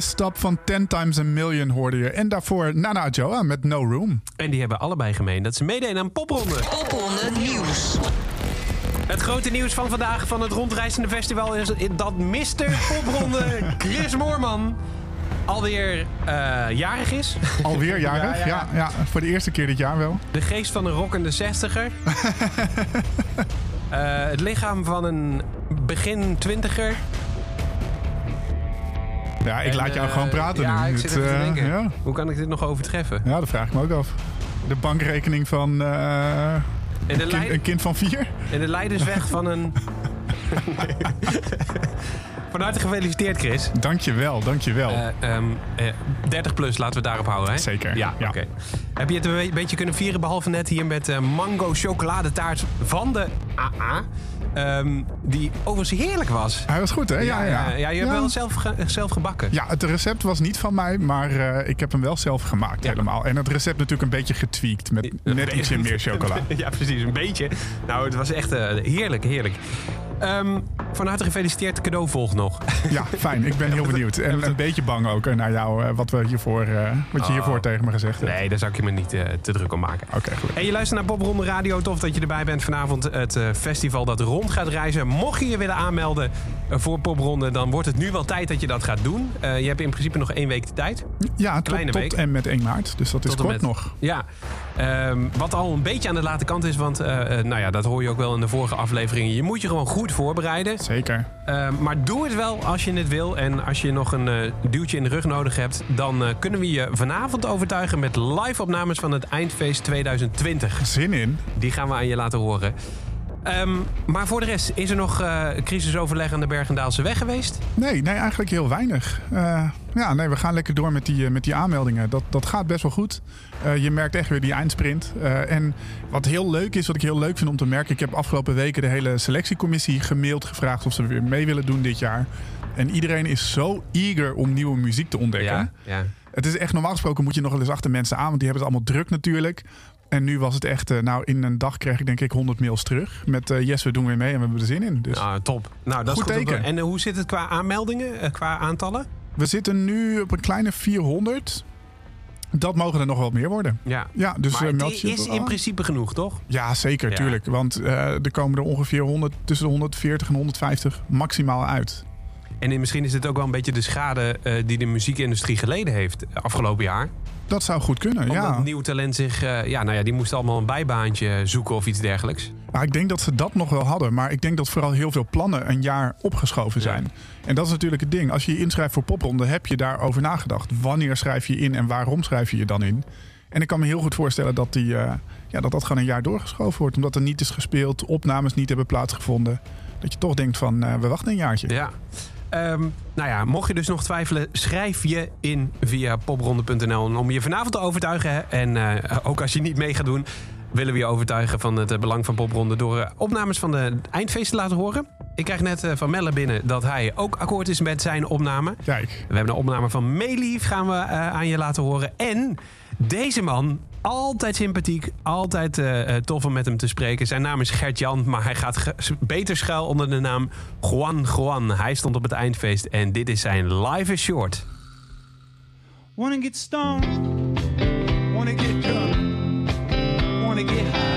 Stop van 10 Times a Million hoorde je. En daarvoor Nana Joa met No Room. En die hebben allebei gemeen dat ze meededen aan popronde. Popronde Nieuws. Het grote nieuws van vandaag van het rondreizende festival is dat Mr. Popronde Chris Moorman alweer eh, jarig is. Alweer jarig? Ja, Ja, ja. ja, voor de eerste keer dit jaar wel. De geest van een rockende zestiger. Eh, het lichaam van een begin twintiger. Ja, ik En, laat jou eh, gewoon praten ja, nu. ik zit Het, te eh, denken. ja. Hoe kan ik dit nog overtreffen? ja, dat vraag ik me ook af. De bankrekening van eh, En de, een, kind, een kind van vier? en de leidersweg van een... Van harte gefeliciteerd, Chris. Dankjewel, dankjewel. Eh, ehm, eh, 30 plus, laten we het daarop houden. Hè? Zeker, Ja, ja. oké. Heb je het een be- beetje kunnen vieren, behalve net hier met eh, mango chocoladetaart van de AA. Ehm, die overigens heerlijk was. Hij was goed, hè? Ja, ja. ja, je hebt wel zelf, ge- zelf gebakken. Ja, het recept was niet van mij, maar eh, ik heb hem wel zelf gemaakt Ja. helemaal. En het recept natuurlijk een beetje getweakt met net ietsje meer chocola. ja, precies, een beetje. Nou, het was echt eh, heerlijk, heerlijk. Ehm, van harte gefeliciteerd, cadeau volgt nog. Ja, fijn. Ik ben heel benieuwd. En een beetje bang ook eh, naar jou, eh, wat, we hiervoor, eh, wat je hiervoor Oh. tegen me gezegd hebt. Nee, daar zou ik je me niet te druk om maken. Oké, goed. En je luistert naar Popronde Radio. Tof dat je erbij bent vanavond. Het festival dat rond gaat reizen. Mocht je je willen aanmelden voor Popronde, dan wordt het nu wel tijd dat je dat gaat doen. Je hebt in principe nog één week de tijd. Ja, tot, Kleine tot week. en met 1 maart. Dus dat is Tot kort met- nog. Ja, Ehm, wat al een beetje aan de late kant is, want nou ja, dat hoor je ook wel in de vorige afleveringen. Je moet je gewoon goed voorbereiden. Zeker. Ehm, maar doe het wel als je het wil. En als je nog een eh, duwtje in de rug nodig hebt, dan eh, kunnen we je vanavond overtuigen met live opnames van het Eindfeest 2020. Zin in. Die gaan we aan je laten horen. Ehm, maar voor de rest, is er nog eh, crisisoverleg aan de Bergendaalse weg geweest? Nee, nee, eigenlijk heel weinig. Ja, nee, we gaan lekker door met die, eh, met die aanmeldingen. Dat, dat gaat best wel goed. Eh, je merkt echt weer die eindsprint. Eh, en wat heel leuk is, wat ik heel leuk vind om te merken... ik heb afgelopen weken de hele selectiecommissie gemaild gevraagd... of ze weer mee willen doen dit jaar. En iedereen is zo eager om nieuwe muziek te ontdekken. ja. Het is echt normaal gesproken moet je nog wel eens achter mensen aan, want die hebben het allemaal druk natuurlijk. En nu was het echt, nou in een dag kreeg ik denk ik 100 mails terug. Met yes, we doen weer mee en we hebben er zin in. Dus Ah, top. Nou, dat Goed is goed. teken. En hoe zit het qua aanmeldingen, qua aantallen? We zitten nu op een kleine 400. Dat mogen er nog wel meer worden. Ja. Ja, dus maar eh, het meld je is in principe genoeg, toch? Ja, zeker, Ja. tuurlijk. Want eh, er komen er ongeveer 100, tussen de 140 en 150 maximaal uit. En misschien is het ook wel een beetje de schade eh, die de muziekindustrie geleden heeft afgelopen jaar. Dat zou goed kunnen, Omdat ja. nieuw talent zich... ja, nou ja, die moesten allemaal een bijbaantje zoeken of iets dergelijks. Maar ik denk dat ze dat nog wel hadden. Maar ik denk dat vooral heel veel plannen een jaar opgeschoven zijn. En dat is natuurlijk het ding. Als je je inschrijft voor popronde, heb je daarover nagedacht. Wanneer schrijf je in en waarom schrijf je je dan in? En ik kan me heel goed voorstellen dat die, eh, ja, dat, dat gewoon een jaar doorgeschoven wordt. Omdat er niet is gespeeld, opnames niet hebben plaatsgevonden. Dat je toch denkt van, eh, we wachten een jaartje. Ja. Ehm, nou ja, mocht je dus nog twijfelen, schrijf je in via popronde.nl om je vanavond te overtuigen. En eh, ook als je niet mee gaat doen, willen we je overtuigen van het eh, belang van popronde door eh, opnames van de eindfeest te laten horen. Ik krijg net eh, van Melle binnen dat hij ook akkoord is met zijn opname. Kijk, We hebben een opname van Meelief gaan we aan je laten horen. En deze man, altijd sympathiek, altijd eh, eh, tof om met hem te spreken. Zijn naam is Gert-Jan, maar hij gaat beter schuil onder de naam Juan Juan. Hij stond op het eindfeest en dit is zijn Live is Short. Wanna get stoned, wanna get drunk, wanna get high.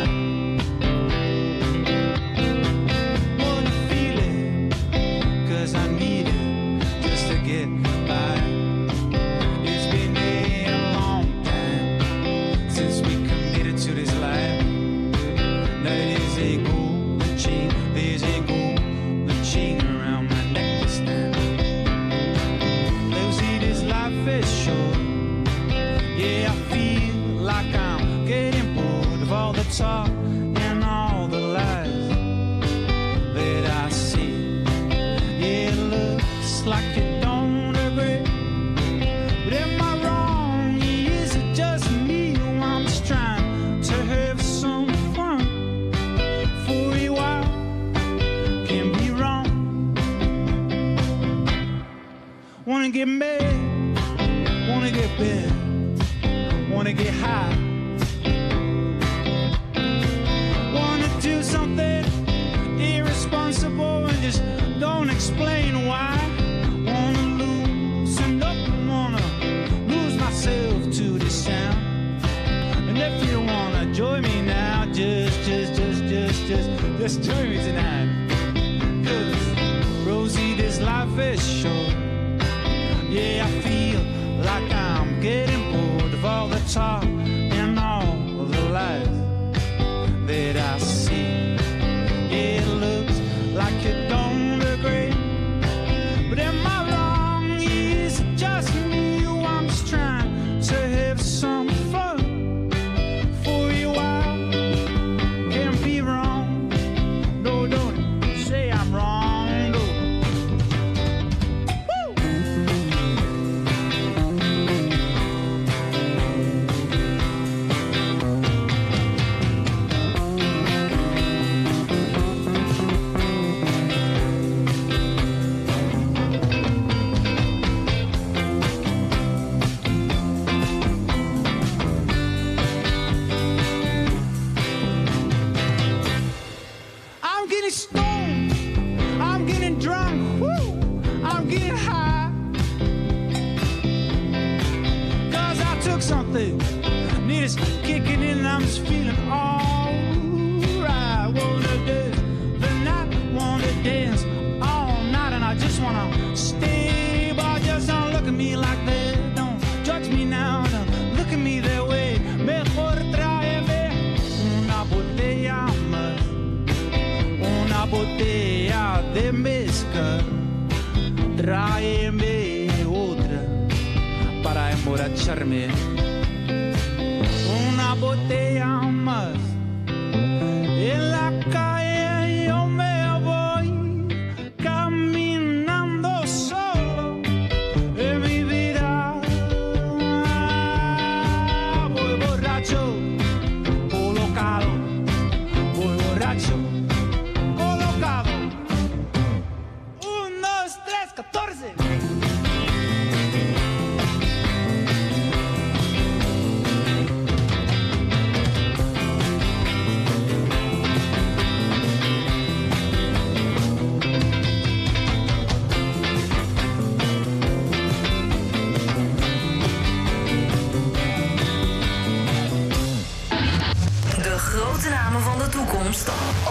get mad, wanna get bent, wanna get high. Wanna do something irresponsible and just don't explain why. Wanna loosen up and wanna lose myself to the sound. And if you wanna join me now, just, just, just, just, just, just join me tonight. Emborracharme. Una botella más.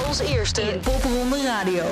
Als eerste in Popronde Radio.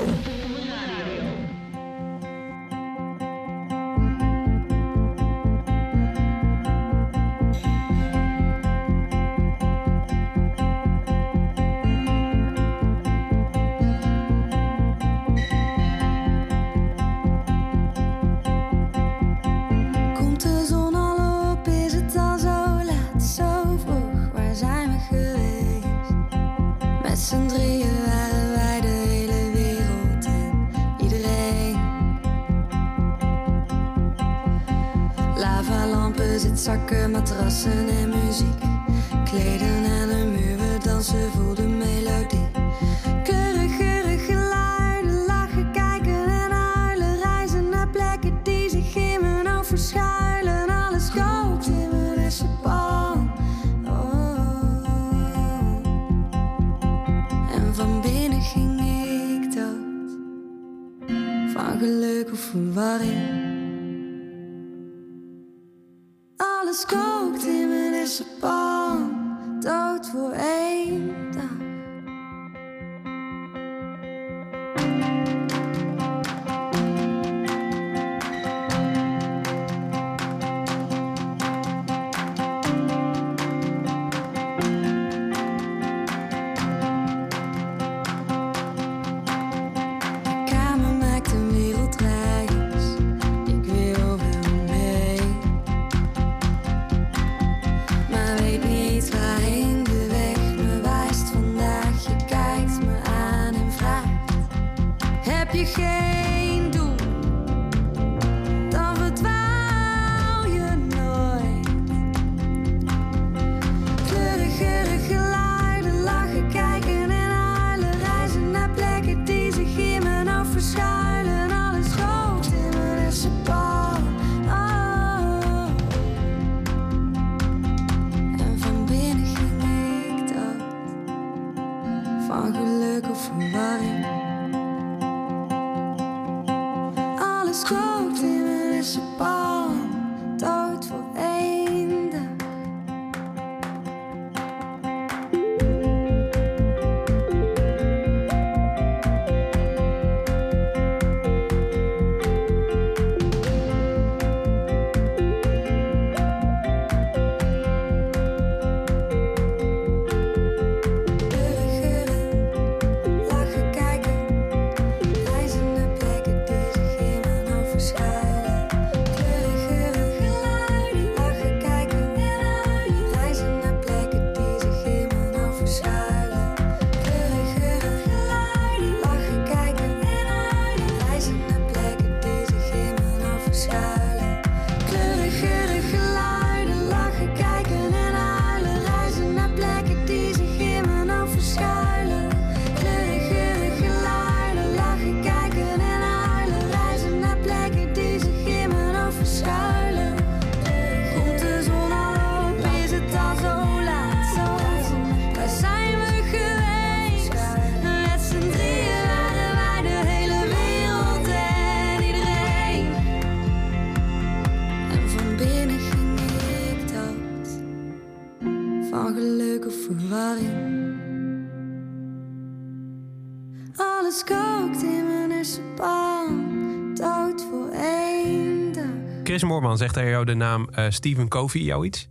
Moorman, zegt hij jou de naam eh, Stephen Covey jou iets?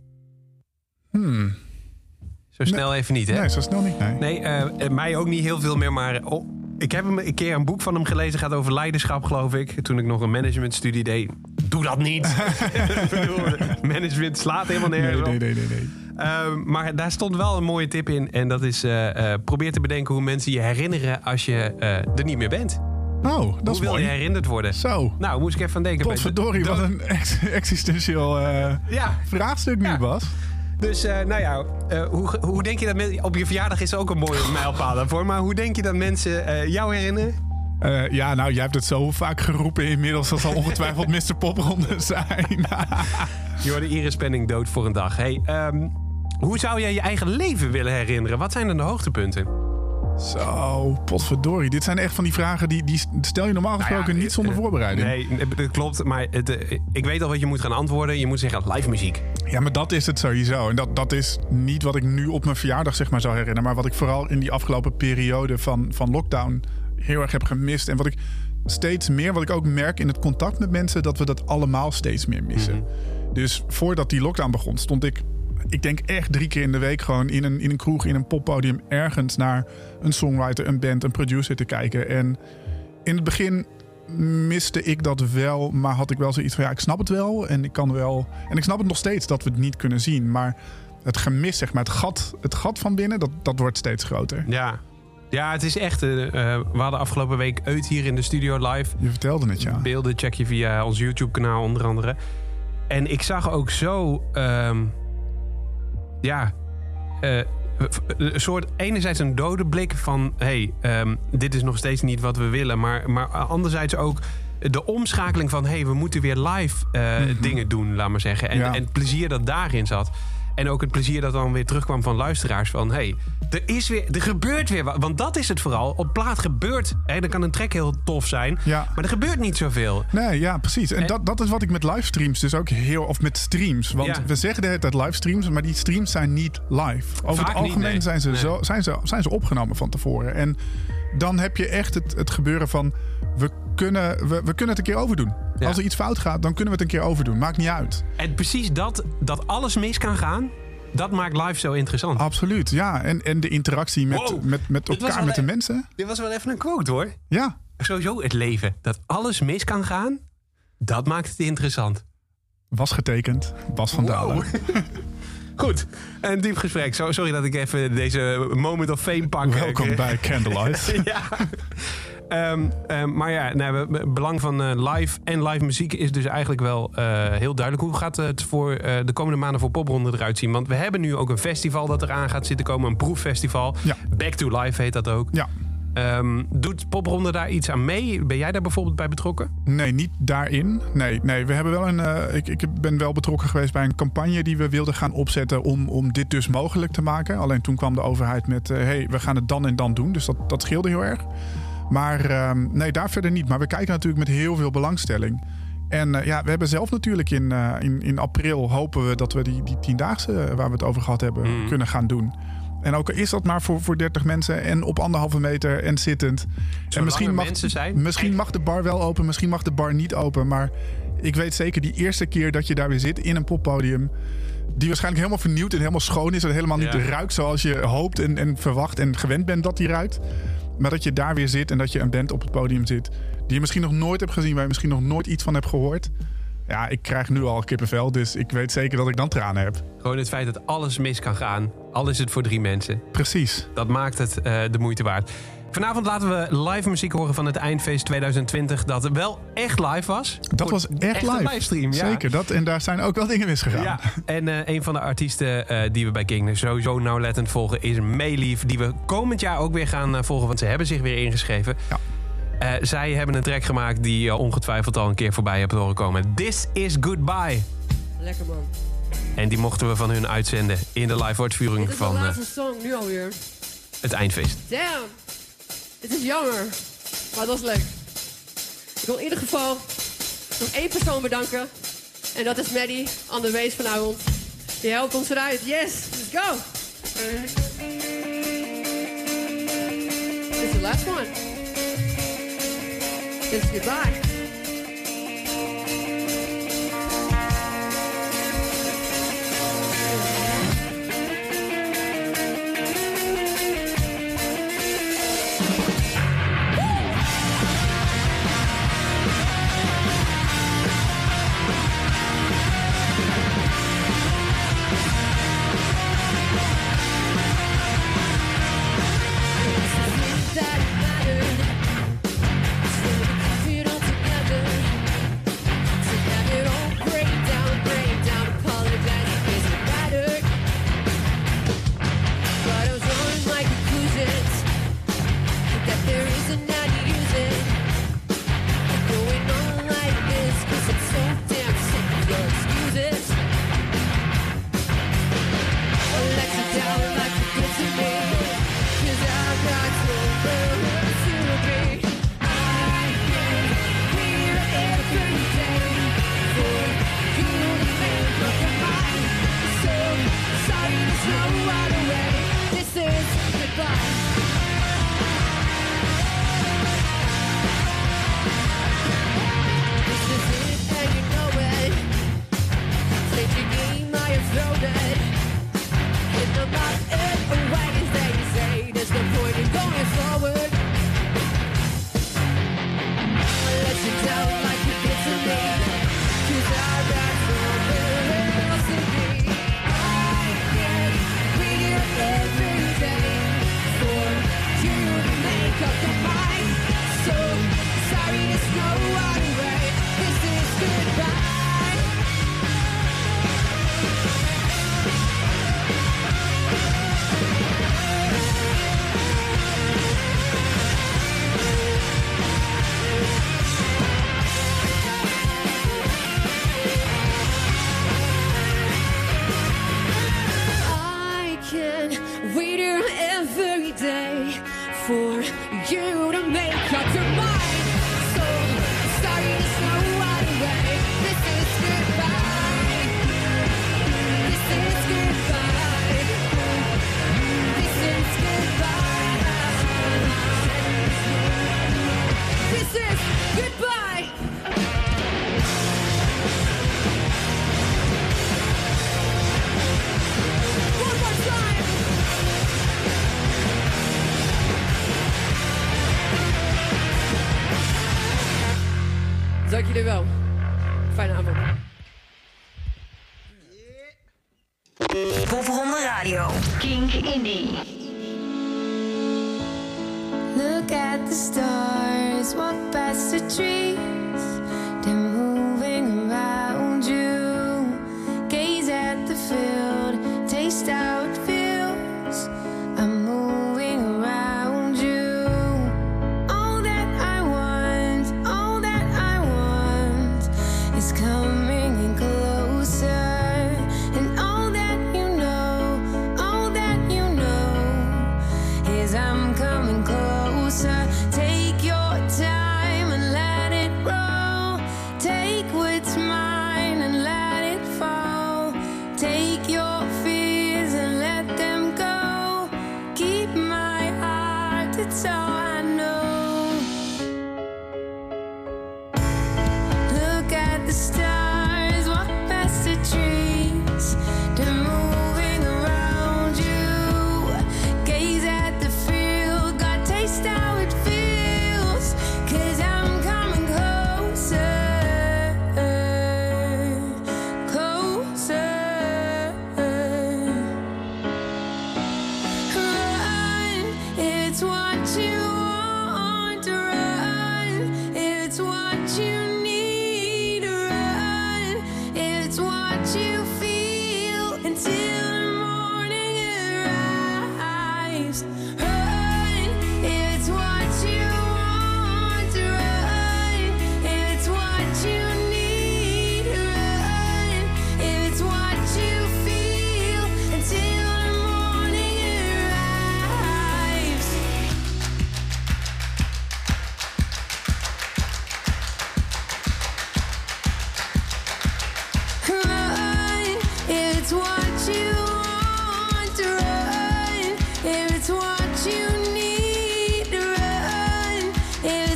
Hmm. Zo snel even niet, hè? Nee, zo snel niet. Nee. Nee, eh, eh, mij ook niet heel veel meer, maar oh, ik heb hem een keer een boek van hem gelezen, gaat over leiderschap, geloof ik. Toen ik nog een managementstudie deed. Doe dat niet. Management slaat helemaal nergens Nee, nee, nee, nee, nee. Ehm, maar daar stond wel een mooie tip in. En dat is, probeer te bedenken hoe mensen je herinneren als je er niet meer bent. Oh, dat hoe wil mooi. je herinnerd worden? Zo. Nou, moest ik even aan denken. Potverdorie, wat een ex- existentieel eh, Ja, vraagstuk nu, Ja. Bas. dus eh, nou ja, eh, hoe, hoe denk je dat mensen... Op je verjaardag is ook een mooie mijlpaal daarvoor. Maar hoe denk je dat mensen jou herinneren? Ja, nou, jij hebt het zo vaak geroepen inmiddels. Dat zal ongetwijfeld Mr. Popronde zijn. Je hoorde Iris Penning dood voor een dag. Hey, ehm, hoe zou jij je eigen leven willen herinneren? Wat zijn dan de hoogtepunten? Zo, potverdorie. Dit zijn echt van die vragen die, die stel je normaal gesproken Nou ja, niet zonder eh, voorbereiding. Nee, dat klopt. Maar het, eh, ik weet al wat je moet gaan antwoorden. Je moet zeggen live muziek. Ja, maar dat is het sowieso. En dat, dat is niet wat ik nu op mijn verjaardag zeg maar zou herinneren. Maar wat ik vooral in die afgelopen periode van, van lockdown heel erg heb gemist. En wat ik steeds meer, wat ik ook merk in het contact met mensen, dat we dat allemaal steeds meer missen. Dus voordat die lockdown begon, stond ik, ik denk echt drie keer in de week gewoon in een, in een kroeg, in een poppodium, ergens naar een songwriter, een band, een producer te kijken. En in het begin miste ik dat wel, maar had ik wel zoiets van ja, ik snap het wel en ik kan wel. En ik snap het nog steeds dat we het niet kunnen zien, maar het gemis, zeg maar, het gat, het gat van binnen, dat, dat wordt steeds groter. Ja. Ja, het is echt... eh, we hadden afgelopen week uit hier in de studio live. Je vertelde het ja. Beelden check je via ons YouTube-kanaal onder andere. En ik zag ook zo... ehm, ja... eh, een soort enerzijds een dode blik van... hey, ehm, dit is nog steeds niet wat we willen. Maar, maar anderzijds ook de omschakeling van... hey, we moeten weer live eh, dingen doen, laat maar zeggen. En, Ja. en het plezier dat daarin zat. En ook het plezier dat dan weer terugkwam van luisteraars. Van hey, er is weer, er gebeurt weer wat. Want dat is het vooral. Op plaat gebeurt. Hè, dan kan een track heel tof zijn. Ja. Maar er gebeurt niet zoveel. Nee, ja, precies. En, En- dat, dat is wat ik met livestreams dus ook heel... Of met streams. Want Ja. we zeggen de hele tijd livestreams, maar die streams zijn niet live. Over Vaak het niet, algemeen nee. zijn, ze Nee. zo, zijn, ze, zijn ze opgenomen van tevoren. En dan heb je echt het, het gebeuren van... We kunnen, we, we kunnen het een keer overdoen. Ja. Als er iets fout gaat, dan kunnen we het een keer overdoen. Maakt niet uit. En precies dat, dat alles mis kan gaan. Dat maakt live zo interessant. Absoluut, ja. En, en de interactie met, Wow. met, met elkaar, met de e- mensen. Dit was wel even een quote hoor. Ja, Sowieso het leven. Dat alles mis kan gaan. Dat maakt het interessant. was getekend. Bas van Dalen. Goed, een diep gesprek. Zo- Sorry dat ik even deze moment of fame pak. Welkom bij Candlelight. ja. Ehm, ehm, maar ja, nou, het belang van eh, live en live muziek is dus eigenlijk wel eh, heel duidelijk. Hoe gaat het voor eh, de komende maanden voor Popronde eruit zien? Want we hebben nu ook een festival dat eraan gaat zitten komen. Een proeffestival. Ja. Back to Life heet dat ook. Ja, Ehm, doet Popronde daar iets aan mee? Ben jij daar bijvoorbeeld bij betrokken? Nee, niet daarin. Nee, nee we hebben wel een. eh, ik, ik ben wel betrokken geweest bij een campagne die we wilden gaan opzetten om, om dit dus mogelijk te maken. Alleen toen kwam de overheid met: hé, hey, we gaan het dan en dan doen. Dus dat, dat scheelde heel erg. Maar ehm, nee, daar verder niet. Maar we kijken natuurlijk met heel veel belangstelling. En eh, ja, we hebben zelf natuurlijk in, eh, in, in april hopen we dat we die, die tiendaagse eh, waar we het over gehad hebben Mm. kunnen gaan doen. En ook al is dat maar voor, voor 30 mensen en op anderhalve meter en zittend. en misschien er mag, mensen zijn. misschien mag de bar wel open, misschien mag de bar niet open. Maar ik weet zeker die eerste keer dat je daar weer zit in een poppodium. Die waarschijnlijk helemaal vernieuwd en helemaal schoon is. En helemaal niet Ja. ruikt zoals je hoopt en, en verwacht en gewend bent dat die ruikt. Maar dat je daar weer zit en dat je een band op het podium zit. Die je misschien nog nooit hebt gezien, waar je misschien nog nooit iets van hebt gehoord. Ja, ik krijg nu al kippenvel, dus ik weet zeker dat ik dan tranen heb. Gewoon het feit dat alles mis kan gaan. Al is het voor drie mensen. Precies. Dat maakt het eh, de moeite waard. Vanavond laten we live muziek horen van het Eindfeest 2020. Dat wel echt live was. Dat was echt een live. livestream, ja. Zeker, dat, en daar zijn ook wel dingen misgegaan. Ja, en eh, een van de artiesten eh, die we bij King sowieso nauwlettend volgen is Meelief. Die we komend jaar ook weer gaan volgen, want ze hebben zich weer ingeschreven. Ja. Eh, zij hebben een track gemaakt die je ongetwijfeld al een keer voorbij hebt horen komen. This is Goodbye. Lekker man. En die mochten we van hun uitzenden in de live Dit is de van eh, laatste song, nu alweer. het Eindfeest. Damn. Dit is jammer. Maar dat is leuk. Ik wil in ieder geval nog één persoon bedanken. En dat is Maddie on the bass vanavond. Die helpt ons eruit. Yes, let's go. This is the last one. This is goodbye.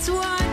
It's what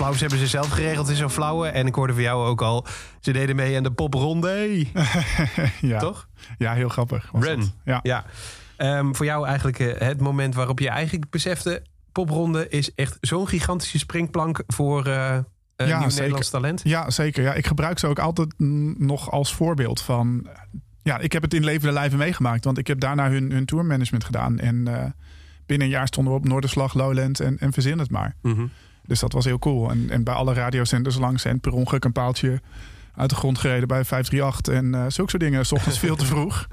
applaus hebben ze zelf geregeld in zo'n flauwe. En ik hoorde van jou ook al, ze deden mee aan de popronde. ja. Toch? Ja, heel grappig. Run. dat. Ja. Ja. Ehm, voor jou eigenlijk eh, het moment waarop je eigenlijk besefte... popronde is echt zo'n gigantische springplank voor Ja, nieuw zeker. Nederlands talent. Ja, zeker. Ja, ik gebruik ze ook altijd nog als voorbeeld van... Ja, ik heb het in levende lijven meegemaakt. Want ik heb daarna hun, hun tourmanagement gedaan. En binnen een jaar stonden we op Noorderslag, Lowland en, en verzin het maar. Mhm. Dus dat was heel cool. En, en bij alle radiozenders langs en per ongeluk een paaltje uit de grond gereden bij 538 en eh zulke soort dingen. S ochtends veel te vroeg.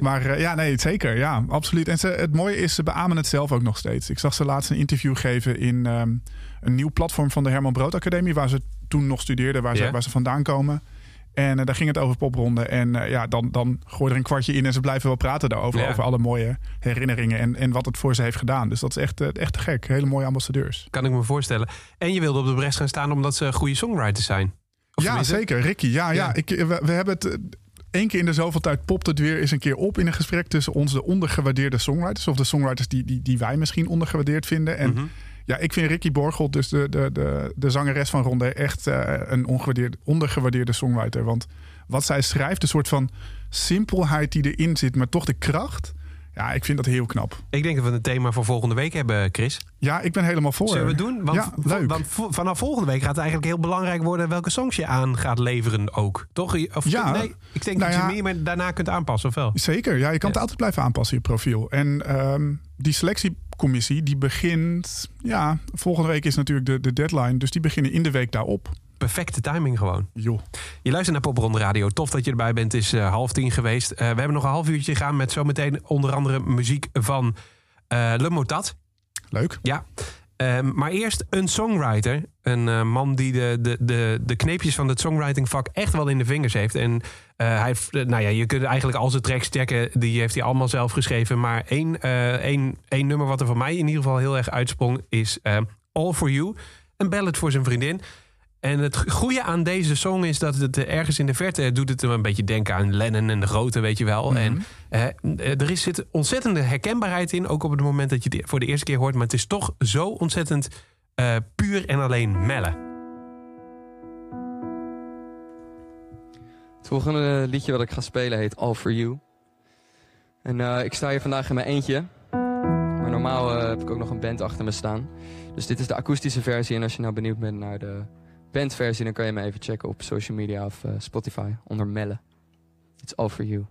Maar eh, ja, nee, zeker. Ja, absoluut. En ze, het mooie is, ze beamen het zelf ook nog steeds. Ik zag ze laatst een interview geven in ehm, een nieuw platform van de Herman Brood Academie, waar ze toen nog studeerden, waar, ze, waar ze vandaan komen. En eh, daar ging het over popronde. En eh, ja, dan, dan gooi er een kwartje in en ze blijven wel praten daarover. Ja. Over alle mooie herinneringen en, en wat het voor ze heeft gedaan. Dus dat is echt, eh, echt te gek. Hele mooie ambassadeurs. Kan ik me voorstellen. En je wilde op de bres gaan staan omdat ze goede songwriters zijn. Of ja, zeker. Ricky, ja, ja. Ja. Ik, we, we hebben het... één keer in de zoveel tijd popt het weer eens een keer op in een gesprek tussen ons de ondergewaardeerde songwriters. Of de songwriters die, die, die wij misschien ondergewaardeerd vinden. En Mhm. Ja, ik vind Ricky Borgel, dus de, de, de, de zangeres van Ronde, echt eh, een ongewaardeerde, ondergewaardeerde songwriter. Want wat zij schrijft, de soort van simpelheid die erin zit, maar toch de kracht. Ja, ik vind dat heel knap. Ik denk dat we een thema voor volgende week hebben, Chris. Ja, ik ben helemaal voor. Zullen we het doen? Want, ja, v- leuk. want v- vanaf volgende week gaat het eigenlijk heel belangrijk worden welke songs je aan gaat leveren ook. Toch? Of, Ja. Nee, ik denk Nou dat ja. je meer daarna kunt aanpassen, of wel? Zeker, ja, je kan het altijd blijven aanpassen, je profiel. En ehm, die selectiecommissie, die begint... Ja, volgende week is natuurlijk de, de deadline. Dus die beginnen in de week daarop. perfecte timing gewoon. Joh. Je luistert naar Popronde Radio. Tof dat je erbij bent. Het is eh, half tien geweest. Eh, we hebben nog een half uurtje gaan met zometeen onder andere muziek van eh Le Motat. Leuk. Ja. Ehm, maar eerst een songwriter. Een eh, man die de, de, de, de kneepjes van het songwritingvak echt wel in de vingers heeft. En eh, hij eh, nou ja, je kunt eigenlijk al zijn tracks checken. Die heeft hij allemaal zelf geschreven. Maar één, één, één nummer wat er voor mij in ieder geval heel erg uitsprong is eh, All For You. Een ballad voor zijn vriendin. En het goede aan deze song is dat het eh, ergens in de verte doet het hem een beetje denken aan Lennon en de Grote, weet je wel. En eh, er is, zit ontzettende herkenbaarheid in, ook op het moment dat je het voor de eerste keer hoort. Maar het is toch zo ontzettend eh, puur en alleen melle. Het volgende liedje wat ik ga spelen heet All For You. En eh, ik sta hier vandaag in mijn eentje. Maar normaal eh, heb ik ook nog een band achter me staan. Dus dit is de akoestische versie. En als je nou benieuwd bent naar de bandversie... dan kan je me even checken op social media of eh, Spotify onder Melle. It's All For You.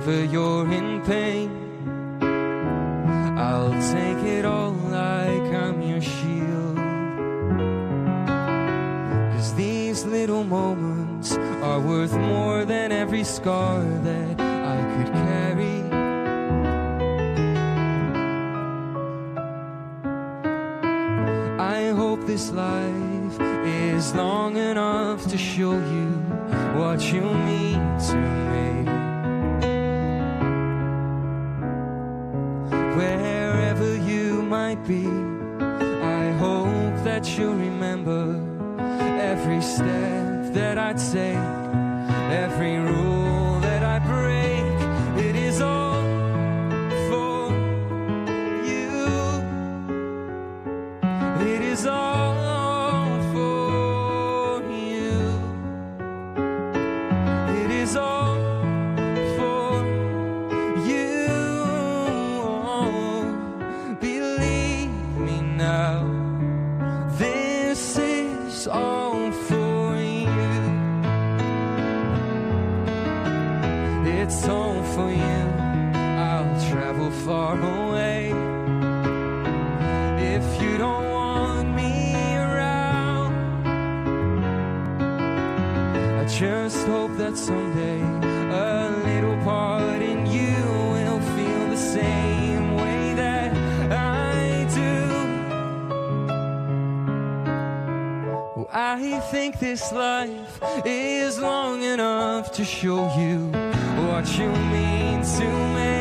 Whenever you're in pain. I'll take it all like I'm your shield. Cause these little moments are worth more than every scar that I could carry. I hope this life is long enough to show you what you mean to me. Might be. I hope that you remember every step that I take, every rule I think this life is long enough to show you what you mean to me.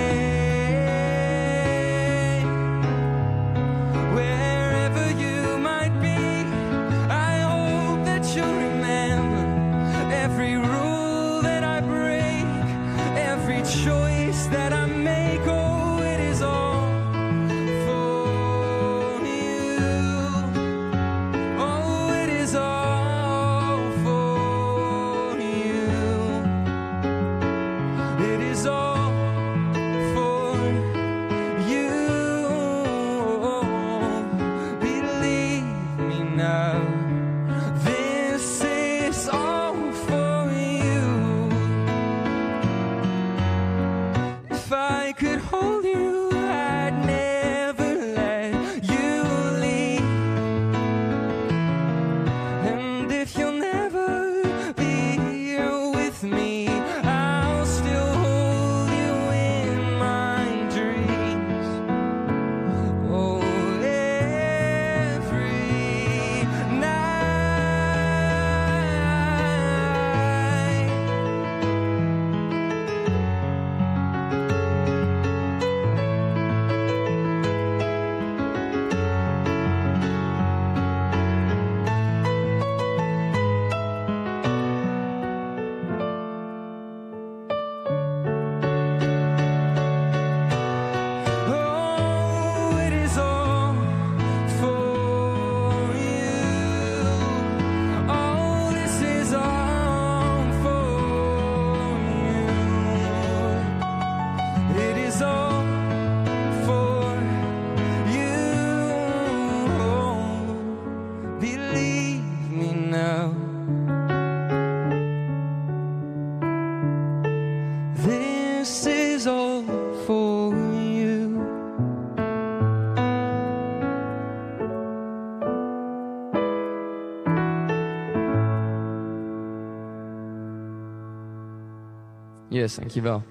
Yes, dankjewel.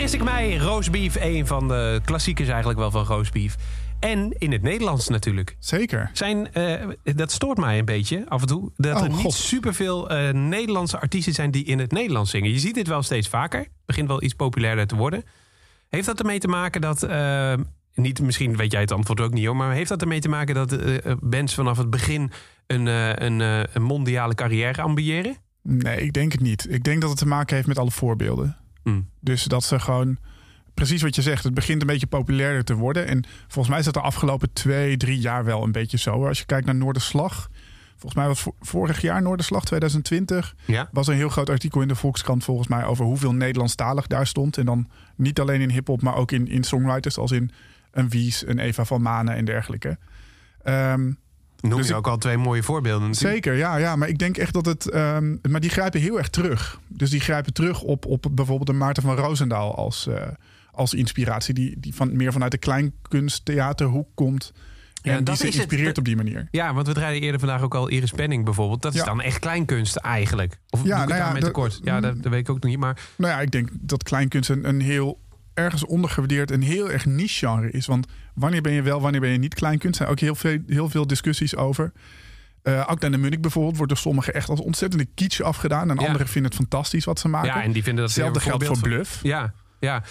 Vergis ik mij, roastbeef, een van de klassiekers eigenlijk wel van roastbeef. En in het Nederlands natuurlijk. Zeker. Zijn, eh, dat stoort mij een beetje af en toe. Dat Oh, er niet God. superveel eh Nederlandse artiesten zijn die in het Nederlands zingen. Je ziet dit wel steeds vaker. Het begint wel iets populairder te worden. Heeft dat ermee te maken dat. eh, niet, misschien weet jij het antwoord ook niet hoor. Maar heeft dat ermee te maken dat bands vanaf het begin een, een, een mondiale carrière ambiëren? Nee, ik denk het niet. Ik denk dat het te maken heeft met alle voorbeelden. Hmm. Dus dat ze gewoon, precies wat je zegt, het begint een beetje populairder te worden. En volgens mij is dat de afgelopen twee, drie jaar wel een beetje zo. Als je kijkt naar Noorderslag. Volgens mij was vo- vorig jaar Noorderslag 2020. Ja. Was een heel groot artikel in de Volkskrant volgens mij over hoeveel Nederlandstalig daar stond. En dan niet alleen in hip-hop, maar ook in, in songwriters, als in een Wies, een Eva van Manen en dergelijke. Ehm, Noem Dus je ik- ook al twee mooie voorbeelden natuurlijk. Zeker, ja, ja. Maar ik denk echt dat het. ehm, maar die grijpen heel erg terug. Dus die grijpen terug op, op bijvoorbeeld een Maarten van Roosendaal als, eh, als inspiratie. Die, die van, meer vanuit de kleinkunsttheaterhoek komt. Ja, en die dat is het. inspireert op die manier. Ja, want we draaiden eerder vandaag ook al Iris Penning bijvoorbeeld. Dat is Ja. dan echt kleinkunst eigenlijk. Of Ja, doe ik nou ja, daarmee de- tekort? Ja, dat, dat weet ik ook niet. Maar Nou ja, ik denk dat kleinkunst een, een heel ergens ondergewaardeerd en heel erg niche genre is. Want wanneer ben je wel, wanneer ben je niet kleinkunst? Er zijn ook heel veel, heel veel discussies over. Eh Akda en de Munnik bijvoorbeeld wordt door sommigen echt als ontzettende kitsch afgedaan. En Ja. anderen vinden het fantastisch wat ze maken. ja, en die vinden dat Hetzelfde geldt voor Bluff. Ja, ja.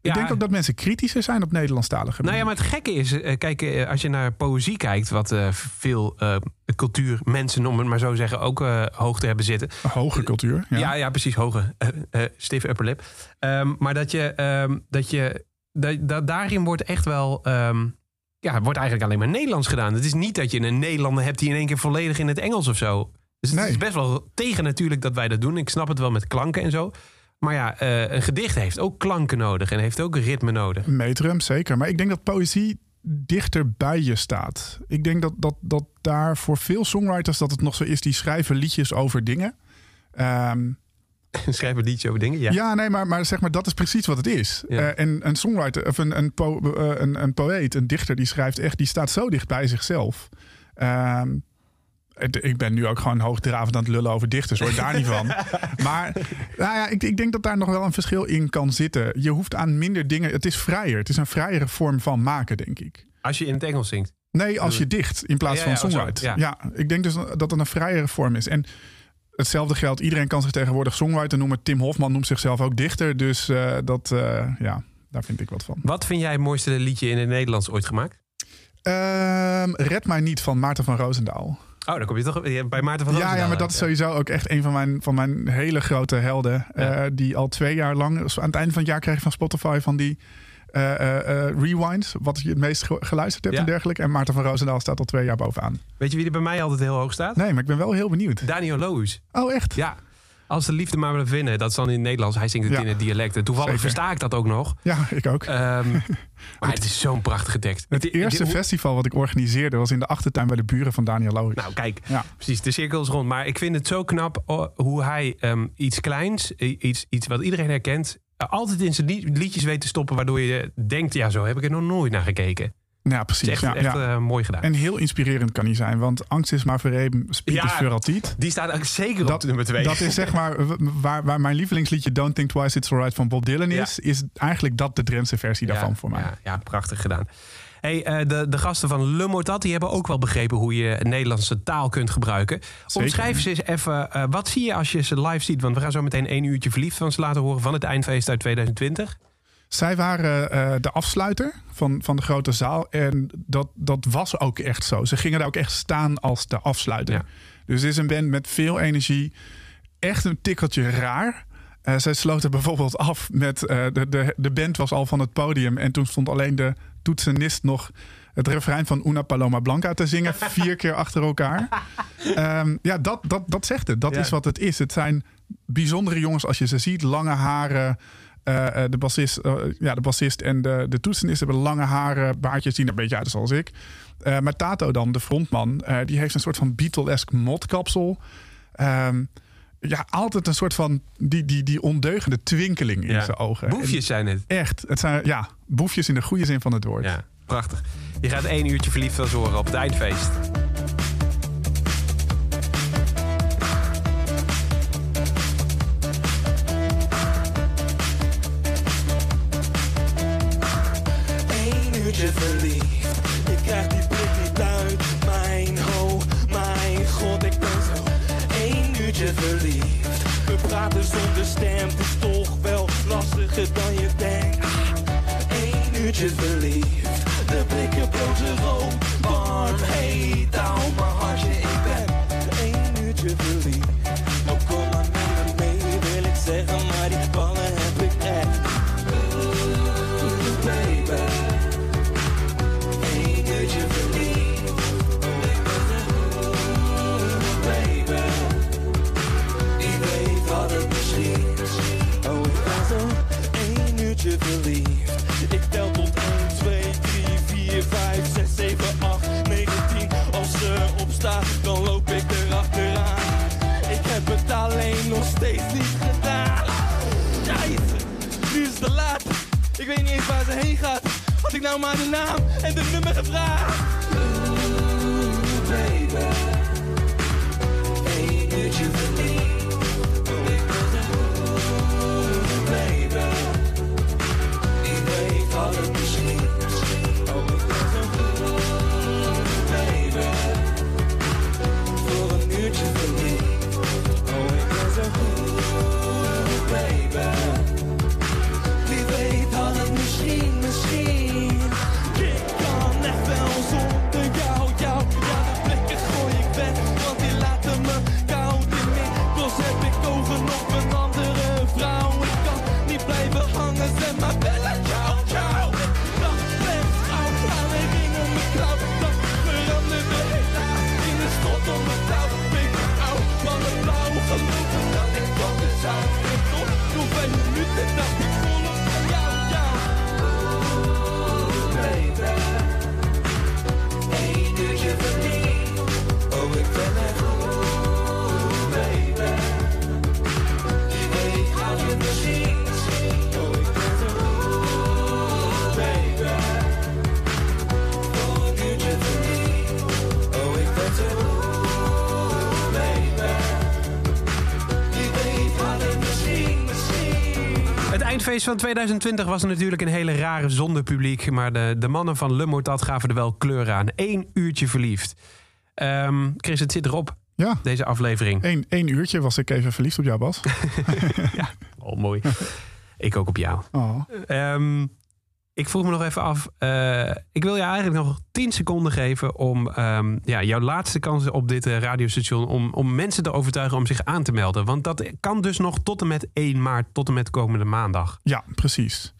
Ik denk ook dat mensen kritischer zijn op Nederlandstalige Nou ja, maar het gekke is, eh, kijk, eh, als je naar poëzie kijkt, wat veel eh cultuurmensen, om het maar zo zeggen, ook eh hoog te hebben zitten. Hoge cultuur. Ja. Ja, ja, precies, hoge. eh stiff upper lip. Ehm, maar dat je, ehm, dat je daarin wordt echt wel. ehm, ja, wordt eigenlijk alleen maar Nederlands gedaan. Het is niet dat je een Nederlander hebt die in één keer volledig in het Engels of zo. Dus het Nee. is best wel tegen natuurlijk dat wij dat doen. Ik snap het wel met klanken en zo. Maar ja, eh, een gedicht heeft ook klanken nodig en heeft ook ritme nodig. Metrum, zeker. Maar ik denk dat poëzie dichter bij je staat. Ik denk dat, dat, dat daar voor veel songwriters dat het nog zo is... die schrijven liedjes over dingen. Ehm, Schrijf een liedje over dingen. Ja. ja. nee, maar, maar zeg maar, dat is precies wat het is. Ja. Eh, en een songwriter, of een, een, po- eh, een, een poëet, een dichter... die schrijft echt, die staat zo dicht bij zichzelf... Ehm, het- ik ben nu ook gewoon hoogdravend aan het lullen over dichters, hoor daar niet van. Maar nou ja, ik, ik denk dat daar nog wel een verschil in kan zitten. Je hoeft aan minder dingen. Het is vrijer. Het is een vrijere vorm van maken, denk ik. Als je in het Engels zingt. Nee, als je dicht in plaats Ja, van ja, zo, songwrite. ja. Ja. ik denk dus dat het een vrijere vorm is. En hetzelfde geldt. Iedereen kan zich tegenwoordig songwriter noemen. Tim Hofman noemt zichzelf ook dichter. Dus eh, dat, eh, ja, daar vind ik wat van. Wat vind jij het mooiste liedje in het Nederlands ooit gemaakt? Ehm, Red mij niet van Maarten van Roosendaal. Oh, dan kom je toch bij Maarten van Ja, Roosendaal ja, maar dat is sowieso ook echt een van mijn, van mijn hele grote helden. Ja. eh, die al twee jaar lang, aan het einde van het jaar krijg van Spotify van die eh, eh, eh, rewinds. Wat je het meest ge- geluisterd hebt Ja. en dergelijke. En Maarten van Roosendaal staat al twee jaar bovenaan. Weet je wie er bij mij altijd heel hoog staat? Nee, maar ik ben wel heel benieuwd. Daniel Loos. Oh, echt? Ja. Als de liefde maar willen vinden. Dat is dan in het Nederlands. Hij zingt het Ja. in het dialect. En toevallig Zeker. versta ik dat ook nog. Ja, ik ook. Ehm, maar het is zo'n prachtige tekst. Het Het- eerste festival wat ik organiseerde was in de achtertuin bij de buren van Daniel Loos. Nou, kijk. Ja. Precies, de cirkel is rond. Maar ik vind het zo knap oh, hoe hij ehm, iets kleins, iets, iets wat iedereen herkent, altijd in zijn li- liedjes weet te stoppen. Waardoor je denkt, ja, zo heb ik er nog nooit naar gekeken. ja, precies. is echt, ja, echt ja. eh, mooi gedaan. En heel inspirerend kan hij zijn, want angst is maar verreden, speed Ja. is voor altijd. Die staat ook zeker Dat- op nummer twee. Dat is zeg maar waar, waar mijn lievelingsliedje Don't Think Twice It's Alright van Bob Dylan is. Is eigenlijk dat de Drentse versie daarvan voor mij. Ja, prachtig gedaan. Hey, eh, de, de gasten van Le Mortat die hebben ook wel begrepen hoe je Nederlandse taal kunt gebruiken. Zeker. Omschrijf ze eens even, eh, wat zie je als je ze live ziet? Want we gaan zo meteen één uurtje verliefd van ze laten horen van het eindfeest uit 2020. Zij waren eh, de afsluiter van, van de grote zaal. En dat, dat was ook echt zo. Ze gingen daar ook echt staan als de afsluiter. Ja. Dus het is een band met veel energie. Echt een tikkeltje raar. Eh, zij sloten bijvoorbeeld af met... de, de, de band was al van het podium. En toen stond alleen de toetsenist nog... het refrein van Una Paloma Blanca te zingen. vier keer achter elkaar. Ehm, ja, dat, dat, dat zegt het. Dat Ja. is wat het is. Het zijn bijzondere jongens als je ze ziet. Lange haren. Eh, eh, de, bassist, eh, ja, de bassist en de, de toetsenist hebben lange haren, baardjes zien er een beetje uit zoals ik. Eh, maar Tato dan, de frontman, eh, die heeft een soort van Beatle-esque motkapsel. Ehm, ja, altijd een soort van die, die, die ondeugende twinkeling in Ja. zijn ogen. Boefjes zijn het. Echt, het zijn ja, boefjes in de goede zin van het woord. Ja, prachtig. Je gaat één uurtje verliefd van ze horen op het eindfeest. Eén uurtje verliefd. Eén uurtje verliefd. De blikken blozen rood. Warm, heet, hou mijn hartje. Ik ben één uurtje verliefd. Oh, kom maar met me mee, wil ik zeggen. Maar die ballen heb ik echt. Ooh, baby. Eén uurtje verliefd. Ooh, baby. Wie weet wat het misschien is. Oh, ik ben zo één uurtje verliefd. Ik nou maar de naam en de nummer gevraagd. Het eindfeest van 2020 was natuurlijk een hele rare zonder publiek. Maar de, de mannen van Le Mortat gaven er wel kleur aan. Eén uurtje verliefd. Ehm, Chris, het zit erop, Ja, deze aflevering. één, één uurtje was ik even verliefd op jou, Bas. Oh, mooi. Ik ook op jou. Oh. Ehm, ik vroeg me nog even af. eh, ik wil je eigenlijk nog 10 seconden geven om ehm, ja, jouw laatste kans op dit eh, radiostation. Om, om mensen te overtuigen om zich aan te melden. Want dat kan dus nog tot en met 1 maart, tot en met komende maandag. Ja, precies.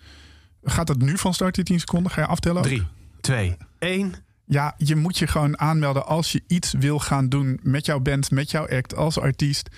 Gaat het nu van start, die 10 seconden? Ga je aftellen? ook? 3, 2, 1. Ja, je moet je gewoon aanmelden als je iets wil gaan doen met jouw band, met jouw act als artiest.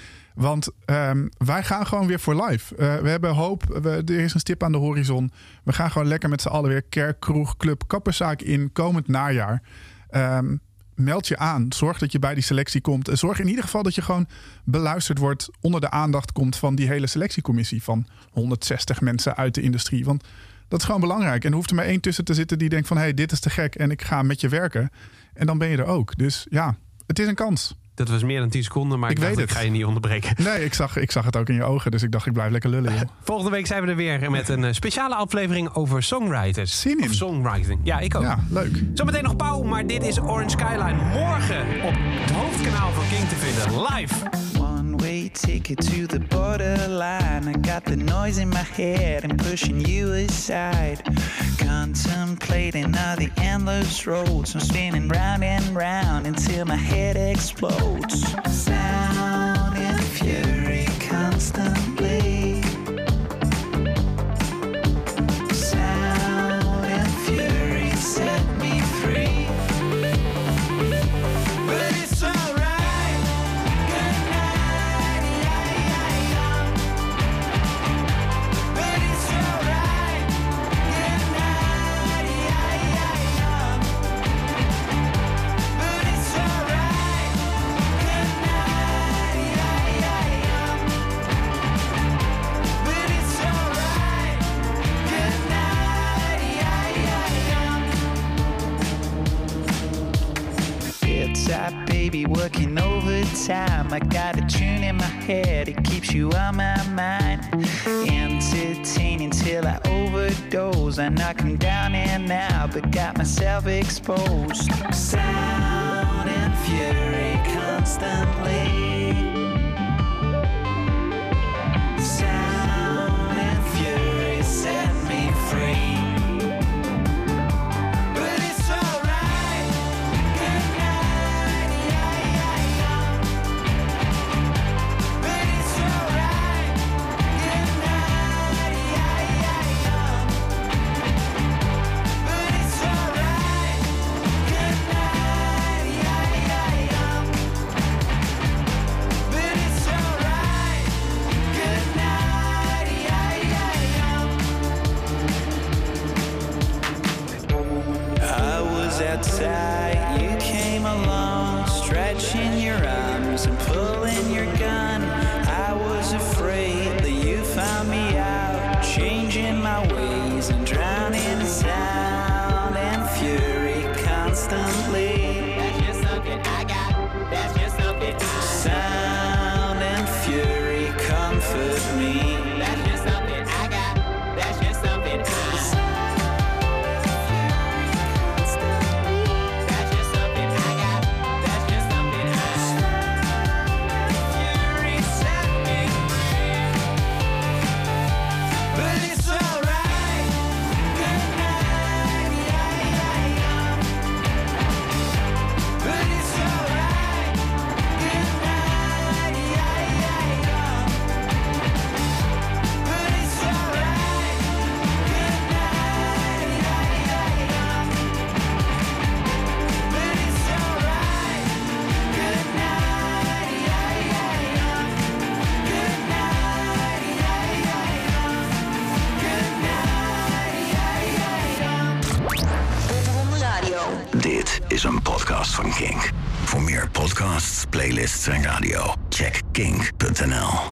Want ehm, wij gaan gewoon weer voor live. Eh, we hebben hoop. We, er is een stip aan de horizon. We gaan gewoon lekker met z'n allen weer kerk, kroeg, club, kapperszaak in komend najaar. Ehm, meld je aan. Zorg dat je bij die selectie komt. Zorg in ieder geval dat je gewoon beluisterd wordt. Onder de aandacht komt van die hele selectiecommissie van 160 mensen uit de industrie. Want dat is gewoon belangrijk. En er hoeft er maar één tussen te zitten die denkt van... hé, hey, dit is te gek en ik ga met je werken. En dan ben je er ook. Dus ja, het is een kans. Dat was meer dan 10 seconden, maar ik, Ik dacht, ik ga je niet onderbreken. Nee, ik zag, ik zag het ook in je ogen. Dus ik dacht, ik blijf lekker lullen, joh. Volgende week zijn we er weer met een eh, speciale aflevering over songwriters. Zin. Of songwriting. Ja, ik ook. Ja, leuk. Zometeen nog Pauw, maar dit is Orange Skyline. Morgen op het hoofdkanaal van King te vinden. Live. One way ticket to the borderline. I got the noise in my head and pushing you aside. Contemplating all the endless roads. I'm spinning round and round until my head explodes. Sound and fury constantly. Baby working overtime. I got a tune in my head, it keeps you on my mind. Entertaining till I overdose. I knock 'em down and out, but got myself exposed. Sound and fury constantly.